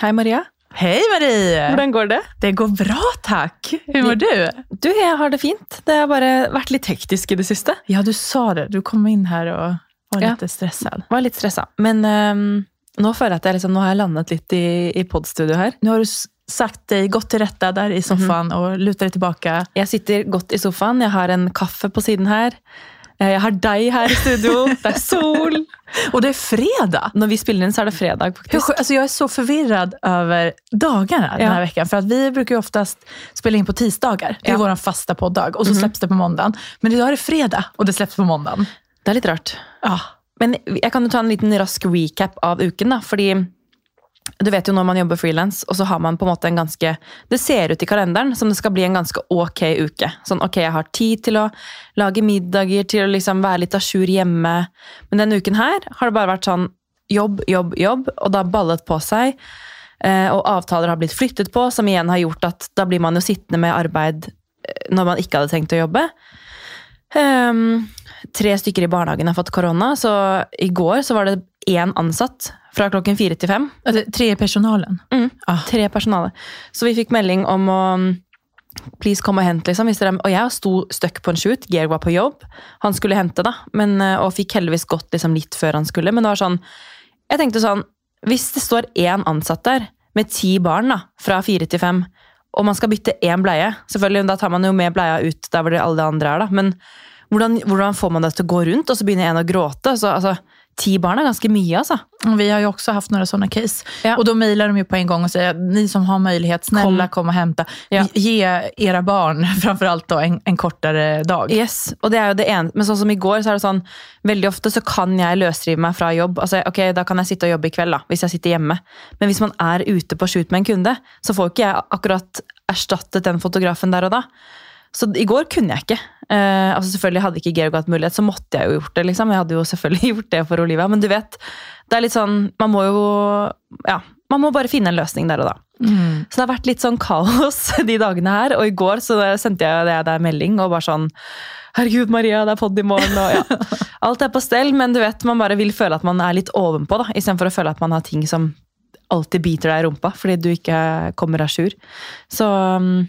Hej Maria. Hej Marie! Hur går det? Det går bra tack. Hur mår du? Du, jag har det fint. Det har bara varit lite hektiskt i det sista. Ja, du sa det. Du kom in här och var Ja. lite stressad. Var lite stressad. Men um, nu känner jag att jag liksom, nu har jag landat lite i, i poddstudio här. Nu har du sagt dig, gått till rätta där i soffan och lutat dig tillbaka. Jag sitter gott i soffan, jag har en kaffe på sidan här. Eh, Jag har dig här i studio, det är sol. Och det är fredag. När vi spelar in så är det fredag faktiskt. alltså jag är så förvirrad över dagarna den Ja. här veckan. För att vi brukar ju oftast spela in på tisdagar. Det är Ja. vår fasta poddag. Och så släpps det på måndagen. Men idag är det fredag och det släpps på måndagen. Det är lite rart. Ja. Men jag kan ta en liten rask recap av uken du vet ju när man jobbar freelance, och så har man på en måte en ganska... Det ser ut i kalendern som det ska bli en ganska okej okay uke. Sånn, ok, jag har tid till att laga middagar, till att liksom vara lite ajour hemma. Men den uken här har det bara varit sån jobb, jobb, jobb, Och det har ballat på sig. Eh, og avtaler har blivit flyttat på, som igen har gjort att då blir man ju sittande med arbete eh, när man inte hade tänkt att jobba. Um, tre stycken i barnehagen har fått corona, så igår så var det en ansatt fra klokken fire til fem. Tre i personalen. Mm. Ah. Tre personale. Så vi fikk melding om å mm, Please kom og hent, liksom. Og jeg sto støkk på en shoot. Georg var på jobb. Han skulle hente, da. Men, eh, og fikk heldigvis gått liksom litt før han skulle. Men det var sånn Jeg tenkte sånn Hvis det står én ansatt der med ti barn da, fra fire til fem, og man skal bytte én bleie Selvfølgelig, da tar man jo med bleia ut der hvor de- alle de andre er, da. Men hvordan, hvordan får man det til å gå rundt, og så begynner en å gråte? Så, altså, ti barn ganske mye, altså. Och Vi har ju också haft några sådana case. Ja. Och då mejlar de ju på en gång och säger ni som har möjlighet, snälla kom, och hämta. Ja. Ge era barn framförallt då en, en kortare dag. Yes, og det er jo det ene. Men sånn som i går, så er det sånn Veldig ofte så kan jeg løsrive meg fra jobb. Altså, ok, Da kan jeg sitte og jobbe i kveld, da, hvis jeg sitter hjemme. Men hvis man er ute på shoot med en kunde, så får ikke jeg akkurat erstattet den fotografen der og da. Så i går kunne jeg ikke. Eh, altså Selvfølgelig Hadde ikke Georg hatt mulighet, så måtte jeg jo gjort det. liksom. Jeg hadde jo selvfølgelig gjort det for Olivia. Men du vet, det er litt sånn Man må jo Ja, man må bare finne en løsning der og da. Mm. Så det har vært litt sånn kaos de dagene her. Og i går så sendte jeg deg deg melding og bare sånn Herregud, Maria, det er podd i morgen. Og ja. Alt er på stell, men du vet, man bare vil føle at man er litt ovenpå, da, istedenfor å føle at man har ting som alltid biter deg i rumpa fordi du ikke kommer à jour. Så um,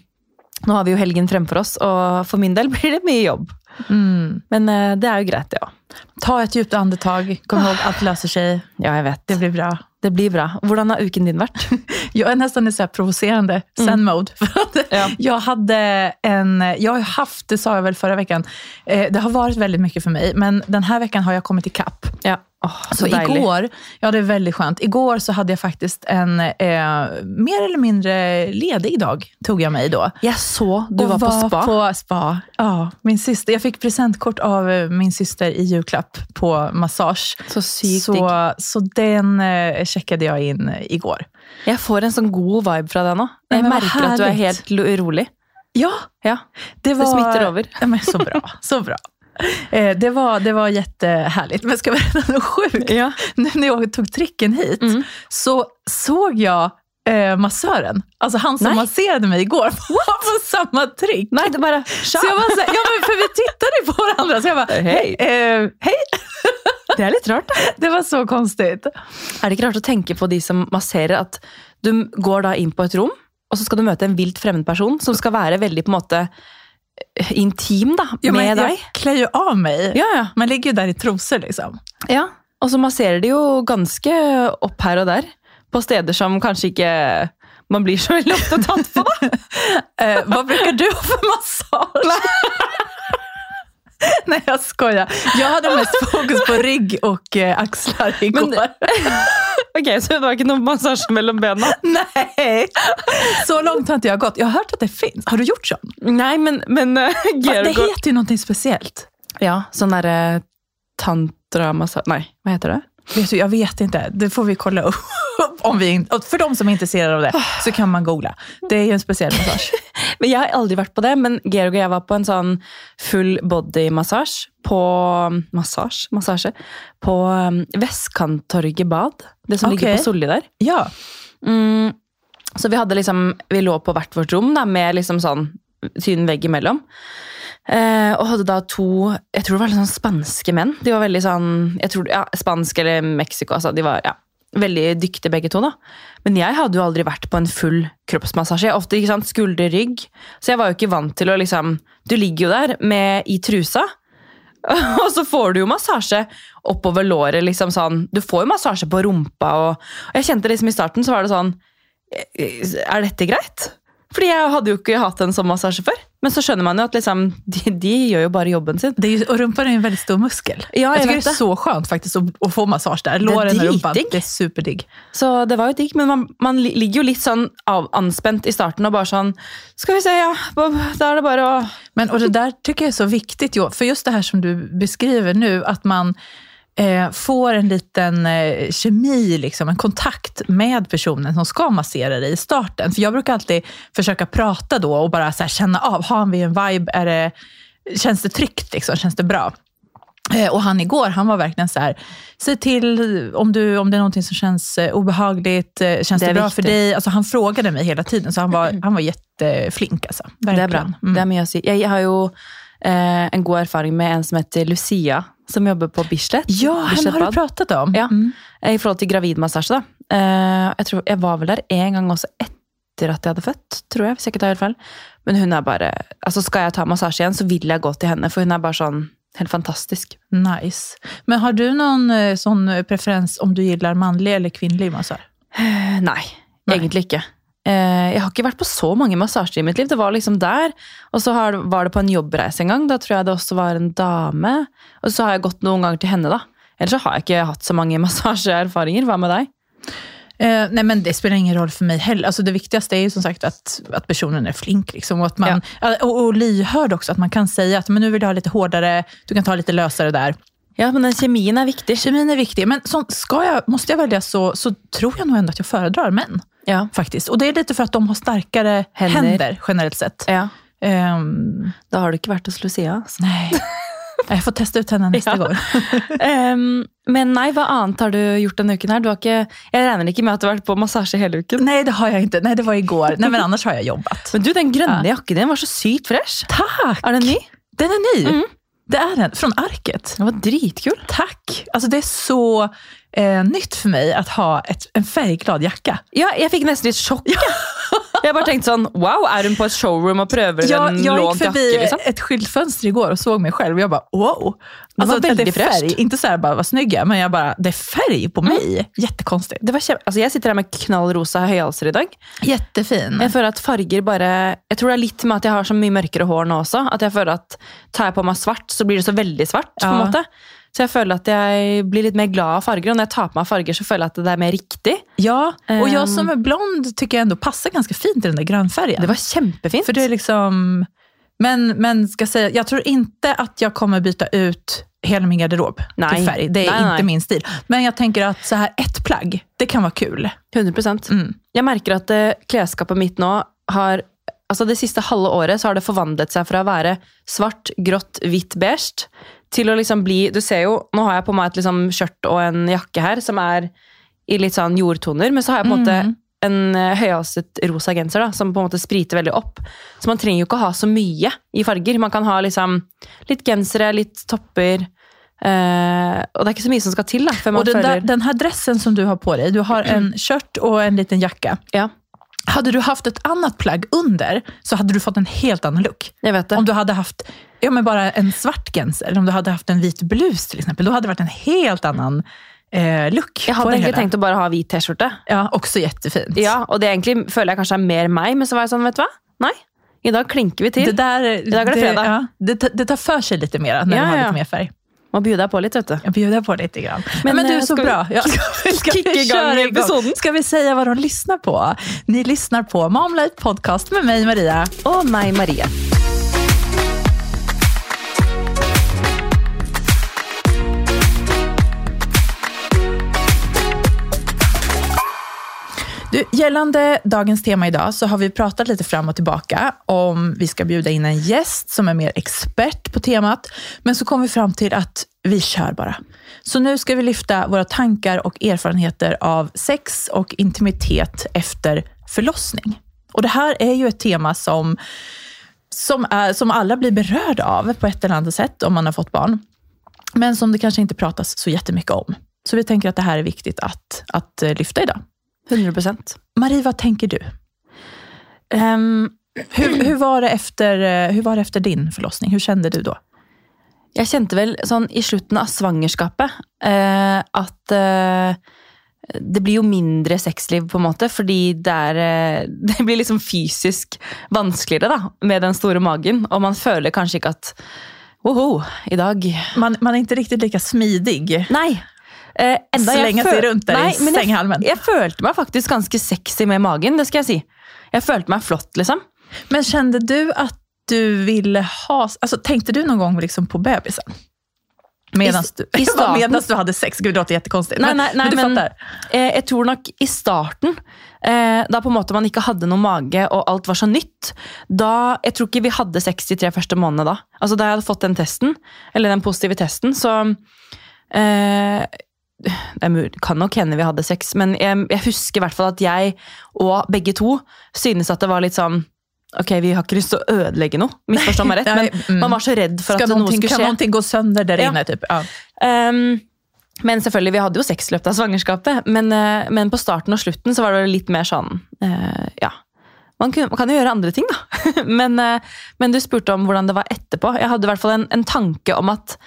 nå har vi jo helgen fremfor oss, og for min del blir det mye jobb. Mm. Men eh, det er jo greit, det òg. Ta ett djupt andetag. Kom ihåg, allt löser sig. Ja, jeg vet. Det blir bra. Det blir bra. Hvordan har uken din vært? Jag är nästan i så här provocerande zen-mode. Att Ja. Jag hade en, jag har haft, det sa jag väl förra veckan, eh, det har varit väldigt mycket för mig, men den här veckan har jag kommit ikapp. Ja. Åh, så Så igår, ja det är väldigt skönt. Igår så hade jag faktiskt en eh, mer eller mindre ledig dag, tog jag mig då. Jeg så du Och var på spa. På spa. Ja, min syster, jag fick presentkort av eh, min syster i julklapp på massage. Så. Så, så den eh, checkade jag in eh, igår. Jeg får en sånn god vibe fra deg nå. Ja, Jeg men vad merker at du härligt. helt urolig. Ja, Ja, det var... smittar över. Ja, men så bra. Så bra. Eh, det, var, det var jättehärligt. Men ska jag berätta något sjukt? Ja. Nu när jag tog tricken hit Mm. så såg jag eh, massören, alltså han som Nej. masserade mig igår, var på samma trick. Nei, det bare Så jag var så här, ja men för vi tittade på varandra, så jag bara, Hej. eh, hej. Det er litt rart. Det var så konstigt. Er det ikke rart å tenke på de som masserer, at du går da inn på et rom, og så skal du møte en vilt fremmed person som skal være veldig på måte eh, intim da, Ja, med jag deg. klär ju av mig. Ja, ja. Man ligger ju där i trosor liksom. ja. Og så masserer de jo ganske opp her og der, på steder som kanskje ikke man blir så veldig ofte tatt på. Eh, vad brukar du ha för massage? Nej, jag skojar. Jag hade mest fokus på rygg och eh, axlar igår. Men- Ok, Så det var ikke noe massasje mellom bena? Nej, så långt har inte jag gått. Jag har hört att det finns. Har du gjort sån? Nei, men, men uh, Det Georg heter ju någonting speciellt. Ja, sånn derre tantramassasje Nei, hva heter det? Vet du, jag vet inte. Det får vi kolla upp. Om vi, och för de som är intresserade av det så kan man googla. Det är ju en speciell massage. Men Jeg har aldri vært på det, men Georg og jeg var på en sånn full body-massasje på Massasje? Massasje? På um, Vestkanttorget bad. Det som ligger Ok. på Solli der. Ja. Mm, så vi hadde liksom Vi lå på hvert vårt rom da, med liksom sånn tynn vegg imellom. Eh, og hadde da to Jeg tror det var litt sånn spanske menn. De var veldig sånn jeg tror, ja, Spansk eller Mexico. Altså, de var, ja veldig dyktige begge to. da. Men jeg hadde jo aldri vært på en full kroppsmassasje. Ofte ikke sant, skulder, rygg. Så jeg var jo ikke vant til å liksom Du ligger jo der med, i trusa, og så får du jo massasje oppover låret. liksom sånn. Du får jo massasje på rumpa. Og, og jeg kjente liksom i starten så var det sånn eh, eh, Er dette greit? Fordi jeg hadde jo ikke hatt en sånn massasje før. Men så skjønner man jo at liksom, de, de gjør jo bare jobben sin. Det är ju, och rumpan är ju en väldigt stor muskel. Ja, jag jag tycker det är det. så skönt faktiskt att, att få massage där. Låren och rumpan. Det är superdigg. Så det var jo digg, men man, man li- ligger jo litt sånn av, anspent i starten og bare sånn Skal vi se, ja. Da er det bare å Men och det där tycker jag är så viktigt, jo, för just det här som du beskriver nu, att man eh, får en liten eh, kemi, liksom, en kontakt med personen som ska massera dig i starten. För jag brukar alltid försöka prata då och bara här, känna av, har vi en vibe? Är det, känns det tryggt? Liksom? Känns det bra? Eh, Och han igår, han var verkligen så här, säg till om, du, om det är någonting som känns eh, obehagligt, eh, känns Det det, är bra viktigt. för dig? Alltså han frågade mig hela tiden, så han var, han var jätteflink. Alltså. Det er bra. Verkligen. Mm. Det å si. Jeg har jo eh, en god erfaring med en som heter Lucia, som jobber på Bislett. Ja, henne har du pratat om. Ja. Mm. I forhold til gravidmassasje, da. Eh, jeg, tror, jeg var vel der en gang også etter at jeg hadde født, tror jeg ikke tar helt feil. Men hun er bare altså Skal jeg ta massasje igjen, så vil jeg gå til henne, for hun er bare sånn helt fantastisk. Nice. Men har du någon eh, sån eh, preferens om du gillar manlig eller kvinnlig massör? Eh, Nei, Nei. egentlig ikke. Eh, jeg har ikke vært på så mange massasjer i mitt liv. Det var liksom der. Og så har, var det på en jobbreise en gang. Da tror jeg det også var en dame. Og så har jeg gått noen ganger til henne, da. Ellers så har jeg ikke hatt så mange massasjeerfaringer. Hva med deg? Eh, nej, men det spelar ingen roll för mig heller. Alltså, det viktigaste är ju som sagt att, att personen är flink. Liksom, och, att man, och, och lyhörd också. Att man kan säga att men nu vill jag ha lite hårdare, du kan ta lite lösare där. Ja, men den kjemien er viktig. Kemin är viktig, men som, ska jag, måste jag välja så, så tror jag nog ändå att jag föredrar män. Ja. Faktiskt. Och det är lite för att de har starkare Händer. händer, generellt sett. ja. Ehm, Da har du ikke vært hos Lucia. Altså. nej. Jag får testa ut henne nästa Ja. gång. Em, men nei, hva annet har du gjort denne uken her? Du har ikke, jeg regner ikke med at du har vært på massasje hele uken. Nej, det har jag inte. Nej, det var igår. Nej, men annars har jag jobbat. Men du, den grønne jakken din var så sykt fresh. Tack! Er den ny? Den är ny. Mm. Det är den. Från Arket. Den var dritkul. Tack! Alltså det är så eh, nytt för mig att ha ett, en färgglad jacka. Ja, jeg fikk nesten litt sjokk. Jeg bare tenkte sånn, wow, er hun på et showroom og prøver Jag, en jag gick förbi? Liksom? ett skyltfönster igår och såg mig själv och jag bara wow. Det var att det är väldigt färg. fräscht. Inte så här bara vad snygg jag är, men jag bara, det är färg på mig. Jättekonstigt. Det var altså jeg sitter her med knallrosa høyhalser i dag. Jättefin. Jeg føler at farger bare Jeg tror det er litt med at jeg har så mye mørkere hår nå også. At jeg føler at tar jeg på meg svart, så blir det så veldig svart. på Ja. måte. Så jeg føler at jeg blir litt mer glad av farger. Og når jeg tar på meg farger, så føler jeg at det er mer riktig. Ja, och jag Ehm. som är blond tycker jag ändå passar ganska fint i den där grönfärgen. Det var kjempefint. För det är liksom... Men, men ska säga, jag tror inte att jag kommer byta ut hela min garderob Nej. till färg. Det är Nej, inte nej. min stil. Men jag tänker att så här ett plagg, det kan vara kul. 100 Mm. Jeg merker at eh, klesskapet mitt nå har Altså Det siste halve året så har det forvandlet seg fra å være svart, grått, hvitt, beige til å liksom bli Du ser jo, nå har jeg på meg et liksom skjørt og en jakke her som er i litt sånn jordtoner, men så har jeg på måte Mm. en eh, høyhalset rosa genser som på en måte spriter veldig opp. Så man jo ikke å ha så mye i farger. Man kan ha liksom litt gensere, litt topper. Eh, og det er ikke så mye som skal til da, før man Och den, føler där, den här dressen som du har på dig, du har en skört och en liten jacka. Ja, Hade du haft ett annat plagg under så hade du fått en helt annan look. jeg vet det. Om du hade haft ja, men bara en svart genser, eller om du hade haft en vit blus till exempel, då hade det varit en helt annan eh, look. Jeg på hadde det egentlig hela. tenkt å bare ha hvit T-skjorte. Ja, också jättefint. Ja, og det egentlig føler jeg kanskje er mer meg, men så var jeg sånn, vet du hva? Nei, i dag klinker vi Det, til. där, dag är det fredag. ja, det, det tar för sig lite mer när Ja, du har ja. lite mer färg. Bjude deg på litt, vet du. Jag bjuder på lite grann. Men, Men, du eh, är så ska vi- bra. Ja, ska, vi- ska vi igång köra episoden? Ska vi säga vad de lyssnar på? Ni lyssnar på Mom Life Podcast med mig, Maria. Og meg, Maria. Du, gällande dagens tema idag så har vi pratat lite fram och tillbaka om vi ska bjuda in en gäst som är mer expert på temat. Men så kom vi fram till att vi kör bara. Så nu ska vi lyfta våra tankar och erfarenheter av sex och intimitet efter förlossning. Och det här är ju ett tema som, som, är, som alla blir berörda av på ett eller annat sätt om man har fått barn. Men som det kanske inte pratas så jättemycket om. Så vi tänker att det här är viktigt att, att eh, lyfta idag. 100 procent. Marie, vad tänker du? Um, Hur, hur, var det efter, eh, hur var det efter din förlossning? Hur kände du då? jeg kjente vel sånn i slutten av svangerskapet eh, at eh, det blir jo mindre sexliv, på en måte, fordi det er eh, Det blir liksom fysisk vanskeligere da, med den store magen. Og man føler kanskje ikke at Woho, i dag Man, man är inte riktigt lika smidig. Nei. Eh, Slänga sig runt där Nei, i sänghalmen. jeg følte meg faktisk ganske sexy med magen, det skal jeg si. Jeg følte meg flott, liksom. Men kände du att du ville ha... Alltså, tänkte du någon gång liksom på bebisen? Medan du, i starten. medans du hade sex. Gud, det låter jättekonstigt. Nei, men, nei, nei, men du men fattar. eh, jeg tror nok i starten, eh, da på måte man ikke hadde noe mage og alt var så nytt, da, jeg tror ikke vi hadde sex de tre første månedene da. Altså da jeg hadde fått den testen, eller den positive testen, så eh, det kan nok hende vi hadde sex, men jeg, jeg husker i hvert fall at jeg og begge to synes at det var litt sånn Ok, vi har ikke lyst til å ødelegge noe, misforstå meg rett, men mm. man var så redd for Ska at noe skulle kan skje. någonting gå sönder Ja. inne? Typ? Ja. Ehm, men selvfølgelig, vi hadde jo sex i løpet av svangerskapet. Men, eh, men på starten og slutten så var det litt mer sånn eh, Ja. Man, kunne, man kan jo gjøre andre ting, da. men, eh, men du spurte om hvordan det var etterpå. Jeg hadde i hvert fall en, en tanke om at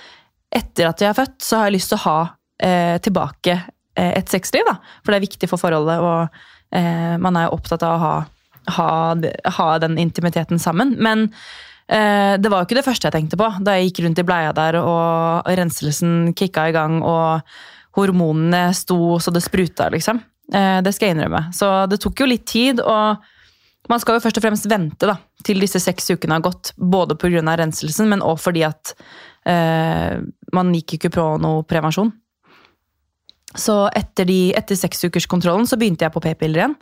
etter at jeg er født, så har jeg lyst til å ha eh, tilbake eh, et sexliv. da. For det er viktig for forholdet, og eh, man er jo opptatt av å ha, ha, ha den intimiteten sammen. Men eh, det var jo ikke det første jeg tenkte på da jeg gikk rundt i bleia der og renselsen kicka i gang og hormonene sto så det spruta, liksom. Eh, det skal jeg innrømme. Så det tok jo litt tid, og man skal jo først og fremst vente da, til disse seks ukene har gått, både pga. renselsen, men òg fordi at man gikk ikke på noe prevensjon. Så etter, de, etter seksukerskontrollen så begynte jeg på p-piller igjen.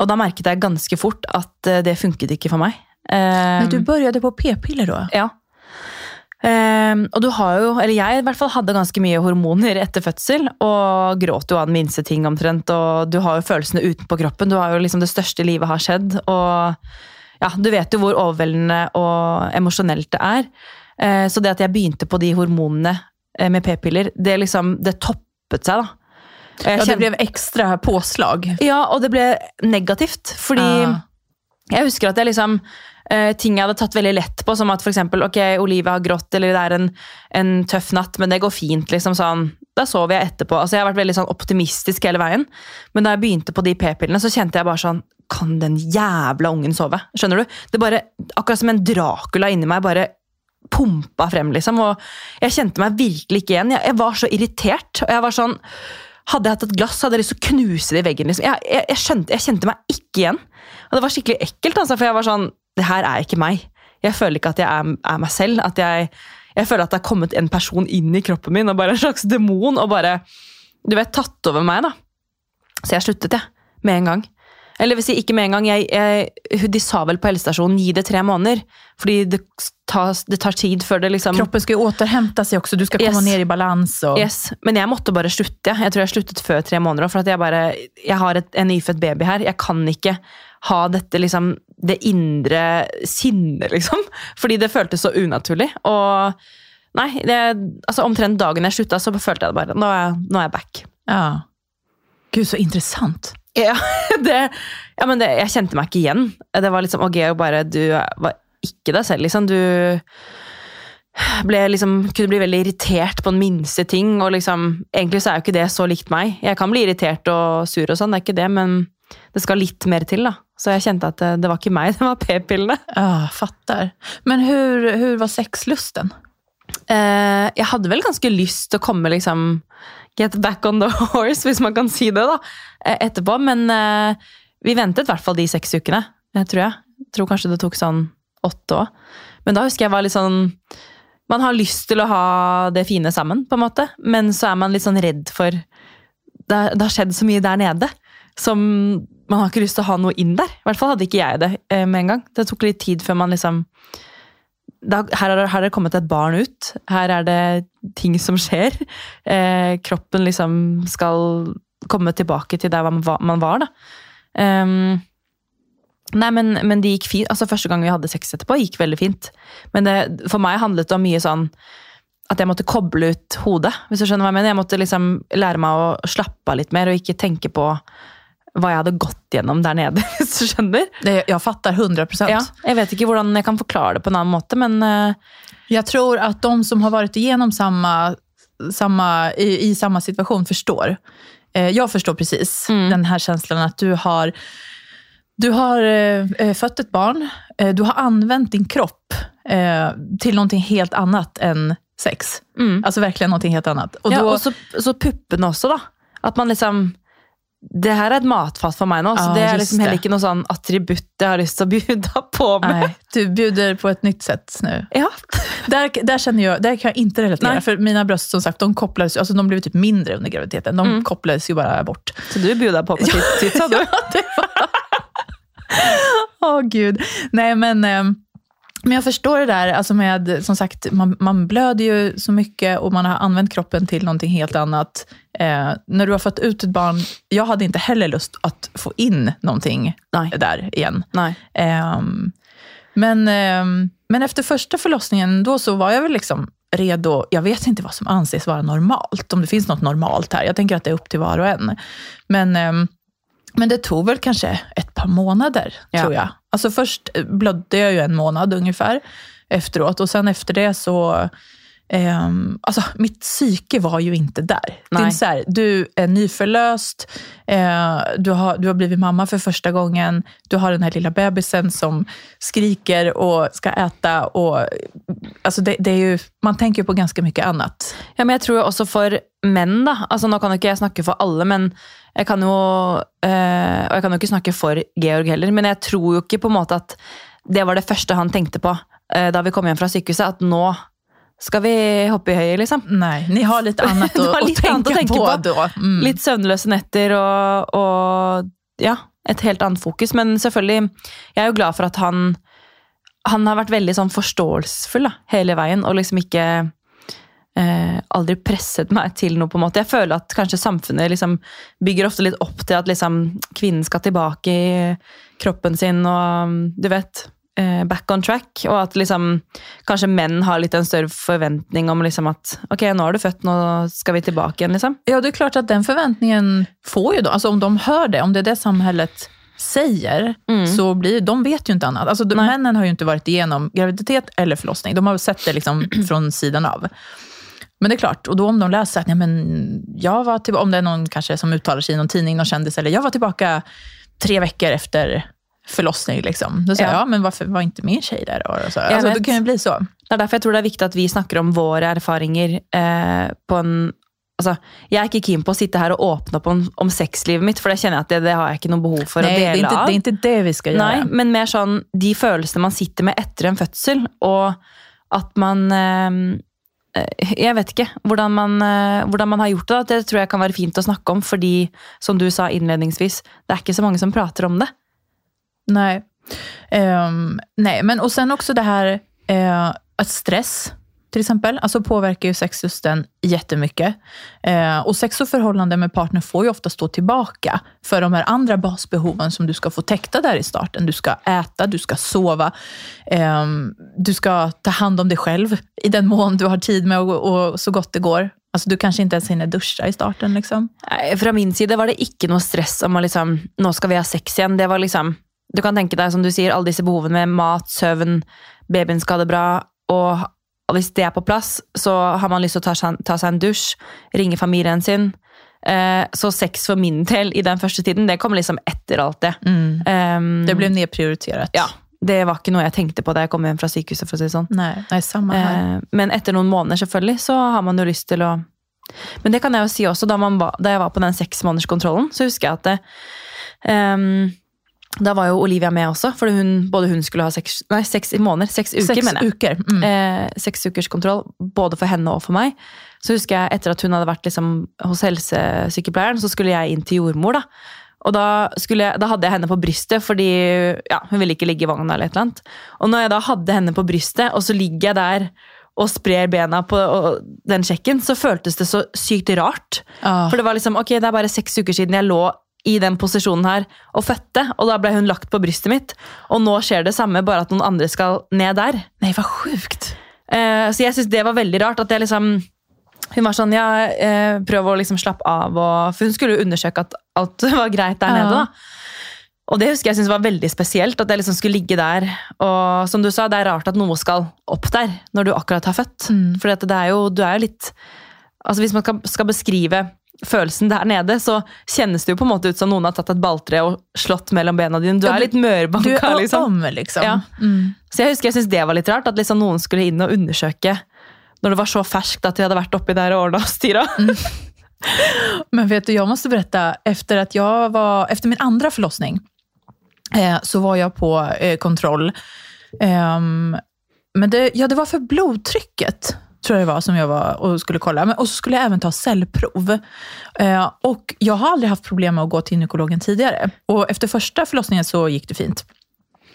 Og da merket jeg ganske fort at eh, det funket ikke for meg. Eh, Men du började på p-piller då? ja. Ehm, og du har jo, eller jeg i hvert fall hadde ganske mye hormoner etter fødsel, og gråt jo av den minste ting omtrent, og du har jo følelsene utenpå kroppen. Du har jo liksom det største i livet har skjedd, og ja, du vet jo hvor overveldende og emosjonelt det er. Eh, så det at jeg begynte på de hormonene eh, med p-piller, det liksom, det toppet seg da. Jeg Ja, det blev extra påslag. ja, og det ble negativt, fordi Ah. jeg husker at jeg liksom eh, ting jeg hadde tatt veldig lett på, som at for eksempel, ok, Olivia har grått, eller det er en, en tøff natt, men det går fint, liksom sånn. Da sover jeg etterpå. Altså, jeg har vært veldig sånn optimistisk hele veien. Men da jeg begynte på de p-pillene, så kjente jeg bare sånn, kan den jævla ungen sove? Skjønner du? Det bare, akkurat som en Dracula inni meg, bare pumpa frem, liksom. Og jeg kjente meg virkelig ikke igjen. Jeg, jeg var så irritert, og jeg var sånn, hadde jeg hatt et glass, hadde jeg lyst til å knuse det i veggen. Liksom. Jeg, jeg, jeg, skjønte, jeg kjente meg ikke igjen. Og det var skikkelig ekkelt, altså, for jeg var sånn Det her er ikke meg. Jeg føler ikke at jeg er, er meg selv. At jeg, jeg føler at det har kommet en person inn i kroppen min, og bare en slags demon, og bare Du vet, tatt over meg, da. Så jeg sluttet, jeg. Med en gang. Eller vil si, ikke med en gang. Jeg, jeg, de sa vel på helsestasjonen gi det tre måneder. Fordi det, tas, det tar tid før det liksom Kroppen ska ju återhämta sig också. Du ska komma Yes. ner i balans. Och... Yes, Men jeg måtte bare slutte. Jeg tror jeg sluttet før tre måneder. også, For at jeg bare, jeg har et, en nyfødt baby her. Jeg kan ikke ha dette liksom, det indre sinnet, liksom. Fordi det føltes så unaturlig. Og nei, det, altså omtrent dagen jeg slutta, så følte jeg det bare. Nå er, nå er jeg back. Ja. Gud, så intressant. Ja, det, ja, men det, jeg kjente meg ikke igjen. Det var liksom, ok, Georg, bare, du var ikke deg selv, liksom. Du ble liksom, kunne bli veldig irritert på den minste ting, og liksom, egentlig så er jo ikke det så likt meg. Jeg kan bli irritert og sur og sånn, det er ikke det, men det skal litt mer til da. Så jeg kjente at det, det var ikke meg, det var p-pillene. Ja, fattar. Men hur, hur var sexlusten? Eh, jeg hadde vel ganske lyst til å komme liksom Get back on the horse, hvis man kan si det da, eh, etterpå. Men eh, vi ventet i hvert fall de seks ukene, eh, tror jeg. jeg. Tror kanskje det tok sånn åtte òg. Men da husker jeg var litt sånn Man har lyst til å ha det fine sammen, på en måte. Men så er man litt sånn redd for Det, det har skjedd så mye der nede. Som man har ikke lyst til å ha noe inn der. I hvert fall hadde ikke jeg det eh, med en gang. Det tok litt tid før man liksom da, her, har det, har det kommet et barn ut. Her er det ting som skjer. Eh, kroppen liksom skal komme tilbake til der man var. Man var da. Um, nei, men, men det gikk fint. Altså, første gang vi hadde sex etterpå, gikk veldig fint. Men det, for meg handlet det om mye sånn at jeg måtte koble ut hodet. hvis du skjønner hva Jeg mener. Jeg måtte liksom lære meg å slappe av litt mer og ikke tenke på hva jeg hadde gått gjennom der nede. hvis du skjønner. Jag fattar 100 procent. Ja, jeg vet ikke hvordan jeg kan forklare det på en annen måte, men eh, Jag tror att de som har varit igenom samma, samma, i, i samma situation förstår. Eh, jag förstår precis Mm. den här känslan att du har, du har eh, fött ett barn, du har använt din kropp till någonting helt annat än sex. mm. Alltså verkligen någonting helt annat. Och ja, då, Og så, så puppene også, da. At man liksom Det her er et matfat for meg nå, så Ja, det er just liksom heller det. ikke noe sånn attributt jeg har til å bjuda på nej, du bjuder på ett nytt sätt nu. Ja. Där, där, känner jag, där kan jag inte relatera. Nej. För mina bröst som sagt, de kopplades, alltså de blev typ mindre under graviditeten. De Mm. kopplades ju bara bort. Så du bjuder på med titt- titsa, du? Åh gud. Nej men, eh, men jag förstår det där, alltså med, som sagt, man, man blöder ju så mycket och man har använt kroppen till någonting helt annat. Eh, när du har fått ut ett barn, jag hade inte heller lust att få in någonting Nej. där igen. Nei. Ehm, men, ehm, men efter första förlossningen, då så var jag väl liksom redo. Jag vet inte vad som anses vara normalt, om det finns något normalt här. Jag tänker att det är upp till var och en. Men, ehm, men det tog väl kanske ett par månader, Ja. tror jag. Alltså först eh, blödde jag ju en månad ungefär efteråt och sen efter det så ehm, alltså, mitt psyke var ju inte där. Det är Nej. inte så här, du är nyförlöst, eh, du, har, du har blivit mamma för första gången, du har den här lilla bebisen som skriker och ska äta. Och, alltså det, det är ju, man tänker ju på ganska mycket annat. Ja, men jeg tror jo også for menn, da. Altså, nå kan jo ikke jeg snakke for alle, men jeg kan jo eh, Og jeg kan jo ikke snakke for Georg heller, men jeg tror jo ikke på en måte at det var det første han tenkte på eh, da vi kom hjem fra sykehuset. At nå skal vi hoppe i høyet, liksom. Nej, ni har lite annat att, har att, lite tänka annat att tänka på, på. då. Mm. Litt søvnløse netter og, og ja, et helt annet fokus. Men er jo glad for at han han har sånn forståelsesfull da, hele veien, og liksom ikke eh, aldri presset meg til noe, på en måte. Jeg føler at kanskje samfunnet liksom bygger ofte litt opp til at liksom kvinnen skal tilbake i kroppen sin, og du vet Back on track, og at liksom kanskje menn har litt en større forventning om liksom at ok, nå har du født, nå skal vi tilbake igjen, liksom. Ja, det är klart att den förväntningen får ju de, alltså om de hör det, om det är det samhället säger, Mm. så blir de vet ju inte annat. Alltså, de, männen har ju inte varit igenom graviditet eller förlossning. De har sett det liksom från sidan av. Men det är klart, och då om de läser att nej, men jag var tillbaka, om det är någon kanske som uttalar sig i någon tidning, någon kändis, eller jag var tillbaka tre veckor efter förlossning. Liksom. Då säger Ja. jag, ja men varför var inte min tjej där? Och så. Jag Alltså, det kan ju bli så. Det er derfor jeg tror det er viktig at vi snakker om våre erfaringer eh, på en Altså, jeg er ikke keen på å sitte her og åpne opp om, om sexlivet mitt, for det kjenner jeg at det, det har jeg ikke noe behov for Nej, å det är, inte, av. det är inte det vi ska göra. men mer sånn de følelsene man sitter med etter en fødsel, og at man eh, eh, Jeg vet ikke hvordan man, eh, hvordan man har gjort det. Det tror jeg kan være fint å snakke om, fordi som du sa innledningsvis, det er ikke så mange som prater om det. Nej. Um, nej, men och sen också det här uh, att stress till exempel, alltså påverkar ju sexlusten jättemycket. Eh, och sex och förhållande med partner får ju ofta stå tillbaka för de här andra basbehoven som du ska få täckta där i starten. Du ska äta, du ska sova, ehm, du ska ta hand om dig själv i den mån du har tid med och, och så gott det går. Alltså du kanske inte ens hinner duscha i starten. Liksom. Från min sida var det inte någon stress om att liksom, nu ska vi ha sex igen. Det var liksom, du kan tenke deg som du sier, alle disse behovene med mat, søvn, babyen skal ha det bra. Og hvis det er på plass, så har man lyst til å ta seg, ta seg en dusj, ringe familien sin. Eh, så sex for min del i den første tiden, det kom liksom etter alt det. Um, Det blev nedprioriterat. ja, det var ikke noe jeg tenkte på da jeg kom si det sånn. Nej, nej, samma här. Eh, men etter noen måneder selvfølgelig, så har man jo lyst til å Men det kan jeg jo si også, da, man var, på den seksmånederskontrollen, så husker jeg at det, ehm, Da var jo Olivia med også, for hun, både hun skulle ha seks, nei, seks måneder. Seks uker, Sex mener jeg. uker. Mm. Eh, seks ukers kontroll, både for henne og for meg. Så husker jeg etter at hun hadde vært liksom, hos helsesykepleieren, så skulle jeg inn til jordmor. da. Og da, jeg, da hadde jeg henne på brystet, fordi ja, hun ville ikke ligge i vogna. eller et eller annet. Og når jeg da hadde henne på brystet, og så ligger jeg der og sprer bena på den sjekken, så føltes det så sykt rart. Ja. For det var liksom, ok, det er bare seks uker siden jeg lå i den posisjonen her og fødte, og da ble hun lagt på brystet mitt. Og nå skjer det samme, bare at noen andre skal ned der. Nej, vad sjukt. Eh, så jeg syns det var veldig rart. at jeg liksom hun var sånn, ja, eh, prøv å liksom slappe av. Og, for hun skulle jo undersøke at alt var greit der Ja. nede. da. Og det husker jeg synes var veldig spesielt. At jeg liksom skulle ligge der. Og som du sa, det er rart at noe skal opp der når du akkurat har født. Mm. For det er jo, du er jo litt altså Hvis man skal, skal beskrive følelsen der nede, så kjennes det jo på en måte ut som noen har tatt et balltre og slått mellom bena dine. Du er litt mørbanka, liksom. om liksom. Ja. Mm. Så jeg husker jeg syntes det var litt rart, at liksom noen skulle inn og undersøke når det var så ferskt at de hadde vært oppi der og ordna og styra. Men vet du, jag måste berätta, efter, att jag var, efter min andra förlossning eh, så var jag på eh, kontroll. Ehm, men det, ja, det var för blodtrycket, tror jag det var, som jag var och skulle kolla. Men, och så skulle jag även ta cellprov. Eh, och jag har aldrig haft problem med att gå till gynekologen tidigare. Och efter första förlossningen så gick det fint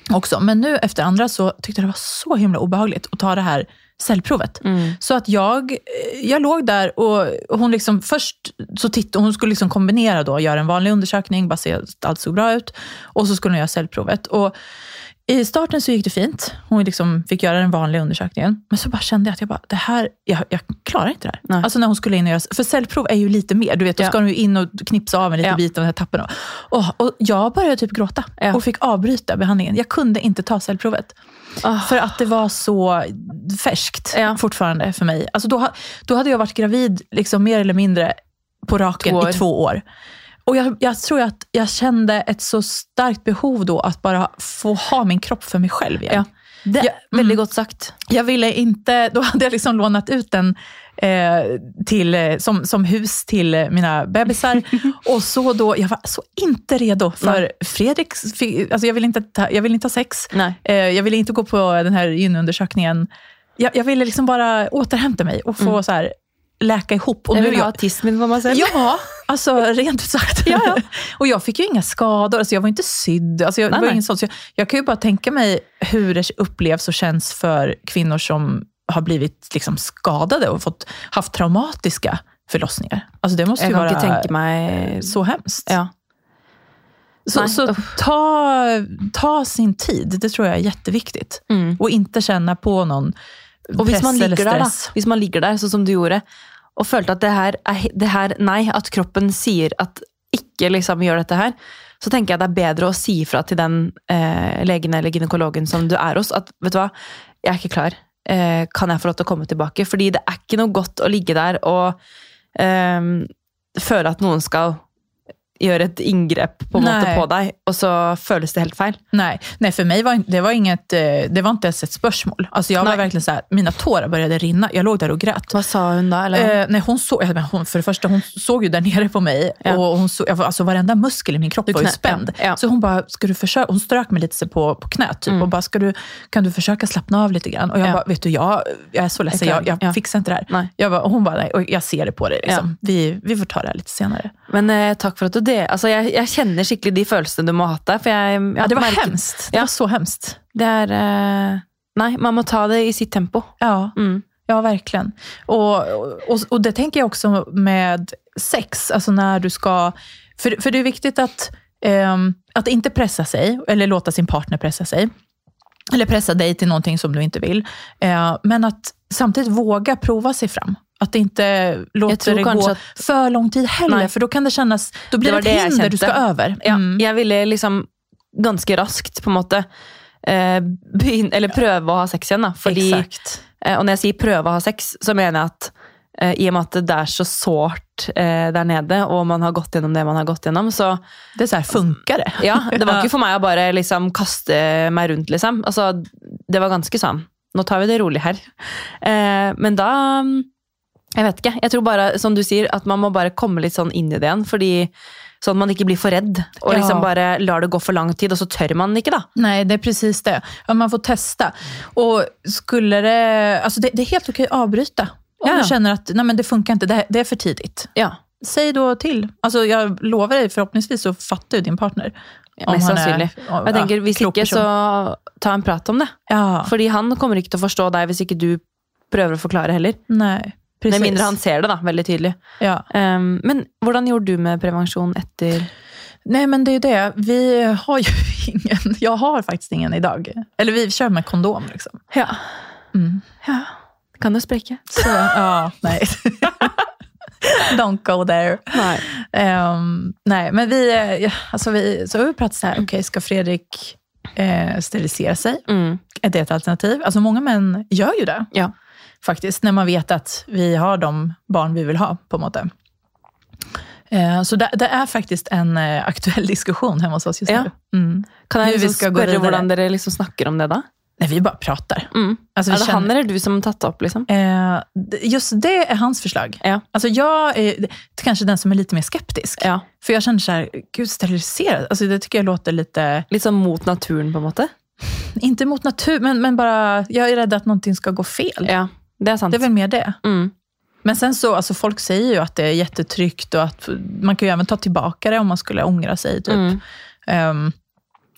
också. Men nu efter andra så tyckte jag det var så himla obehagligt att ta det här cellprovet. Så att jag, jag låg där och hon liksom först så tittade, hon skulle liksom kombinera då, göra en vanlig undersökning, bara se att allt såg bra ut. Och så skulle hon göra cellprovet. Och i starten så gick det fint. Hon liksom fick göra den vanliga undersökningen. Men så bara kände jag att jag bara, det här, jag, jag klarar inte det här. Nej. Alltså när hon skulle in och göra, för cellprov är ju lite mer. Du vet, då Ja. ska hon ju in och knipsa av en liten Ja. bit av den här tappen. Och, och jag började typ gråta Ja. och fick avbryta behandlingen. Jag kunde inte ta cellprovet. Ah. För att det var så färskt Ja. fortfarande för mig. Alltså då, då hade jag varit gravid liksom mer eller mindre på raken Två i två år. Och jag, jag tror att jag kände ett så starkt behov då att bara få ha min kropp för mig själv igen. Ja. Det Ja, veldig mm. godt sagt. Jag ville inte, då hade jag liksom lånat ut den eh, till, eh, som, som hus till eh, mina bebisar. och så då, jag var så inte redo för Nej. Fi- alltså jag ville inte, ta, jag ville inte ha sex. Nej. Eh, jag ville inte gå på den här gynundersökningen. Jag, jag ville liksom bara återhämta mig och få så här, läka ihop. Och Jeg nu vil är ha jag, min for meg selv. Ja, alltså rent ut sagt. Ja, ja. och jag fick ju inga skador, alltså jag var inte sydd. Alltså jag, Nej, var nej. ingen sånt. Så jag, jag kan ju bara tänka mig hur det upplevs och känns för kvinnor som har blivit liksom skadade och fått, haft traumatiska förlossningar. Alltså det måste ju vara tenke meg så hemskt. Ja. Så, Nej, så ta, ta sin tid, det tror jag är jätteviktigt. Mm. Och inte känna på någon hvis press man eller ligger der, da, stress. hvis man ligger der sånn som du gjorde, och kände att det här, det här, nej, att kroppen säger att inte liksom gör dette här, så jag att det är bättre att säga ifrån till den eh, läkaren eller gynekologen som du är hos, att vet du vad, jag är inte klar. Eh, kan jag få lov att komma tillbaka? För det är inte något gott att ligga där och eh, att någon ska gjøre ett ingrepp på, måte på deg, og så føles det helt feil. Nej, nej, för mig var det var inget, eh, det var inte ens ett spörsmål. Alltså jag var Nej. verkligen så här, mina tårar började rinna. Jag låg där och grät. Hva sa hun da? Eller? Eh, nej, hon såg, hon, för det första, hon såg ju där nere på mig Ja. och hon såg, jag var- alltså varenda muskel i min kropp Du var ju spänd. ja. Så hon bara, ska du försöka, hon strök mig lite på, på knät typ, Mm. och bara, ska du, kan du försöka slappna av lite grann? Och jag Ja. bara, vet du, jag, jag är så ledsen, Jag jag, fixar inte det här. Nej. Jag bara, och hon bara, nej, och jag ser det på dig. Liksom. Vi, vi får ta det här lite senare. Men eh, takk for at du det. Altså, jeg, jeg kjenner skikkelig de følelsene du må ha hatt der. For jeg, jeg Ja, det var merket- hemskt. Det Ja. var så hemskt. Det er eh, Nei, man må ta det i sitt tempo. Ja. Mm. Ja, verkligen. Och, och, och det tänker jag också med sex, alltså när du ska... För, för det är viktigt att, ehm, att inte pressa sig, eller låta sin partner pressa sig. Eller pressa dig till någonting som du inte vill. Eh, men att samtidigt våga prova sig fram. Att inte låta tror det gå att- för lång tid heller, Nej. för då kan det kännas... Då blir Det det, ett det hinder du ska över. Ja, Mm. Jeg ville liksom ganske raskt på en måte eh, begynne, eller prøve å ha sex igjen. da. Fordi, eh, og når jeg sier prøve å ha sex, så mener jeg at eh, i og med at det er så sårt eh, der nede, og man har gått gjennom det man har gått gjennom, så Det är så här, funkar det? Ja, det var ikke for meg å bare liksom kaste meg rundt, liksom. Altså, det var ganske sånn Nå tar vi det rolig her. Eh, men da Jeg vet ikke. Jeg tror bare, som du sier, at man må bare komme litt sånn inn i det igjen. fordi Sånn at man ikke blir for redd og Ja. liksom bare lar det gå for lang tid, og så tør man ikke, da. Nej, det är precis det. Ja, man får testa. Och skulle det, alltså det, det är helt okej att avbryta. Om Ja, du känner att nej, men det funkar inte, det, det är för tidigt. Ja, Säg då till. Alltså, jag lovar dig, förhoppningsvis så fattar ju din partner. om Mest är- sannsynlig. ja, tenker, Hvis ikke, så ta en prat om det. Ja, Fordi han kommer ikke til å forstå deg hvis ikke du prøver å forklare heller. nej, precis. Med mindre han ser det, da, veldig tydelig. Ja. Um, men hvordan gjorde du med prevensjon etter Nej, men det är ju det. Vi har ju ingen. Jag har faktiskt ingen idag. Eller vi kör med kondom. Liksom. Ja. Mm. ja. Kan du spräcka? Så, ja, nej. Don't go there. Nej. Ehm, nej, men vi, eh, alltså vi, så har vi pratat så här, okej, ska Fredrik eh, sterilisera sig? Mm. Är det ett alternativ? Alltså många män gör ju det. Ja. Faktiskt, när man vet att vi har de barn vi vill ha på en måte. Eh, så det, det är faktiskt en eh, aktuell diskussion hemma hos oss just Ja. nu. Mm. Kan jeg Hur liksom spørre vidare. hvordan dere liksom snakker om det, da? Nej, vi bara pratar. Mm. Alltså, Er det känner- han eller du som har tatt det opp? liksom? Eh, just det är hans förslag. Ja. Alltså jag är kanske den som är lite mer skeptisk. Ja. För jag känner så här, gud steriliserad, alltså det tycker jag låter lite, sånn mot naturen, på en måte? inte mot natur, men, men bara, jag är rädd att någonting ska gå fel. Ja, det er sant. Det är väl mer det. Mm. Men sen så, alltså folk säger ju att det är jättetryggt och att man kan ju även ta tillbaka det om man skulle ångra sig. Typ. Mm. Ehm,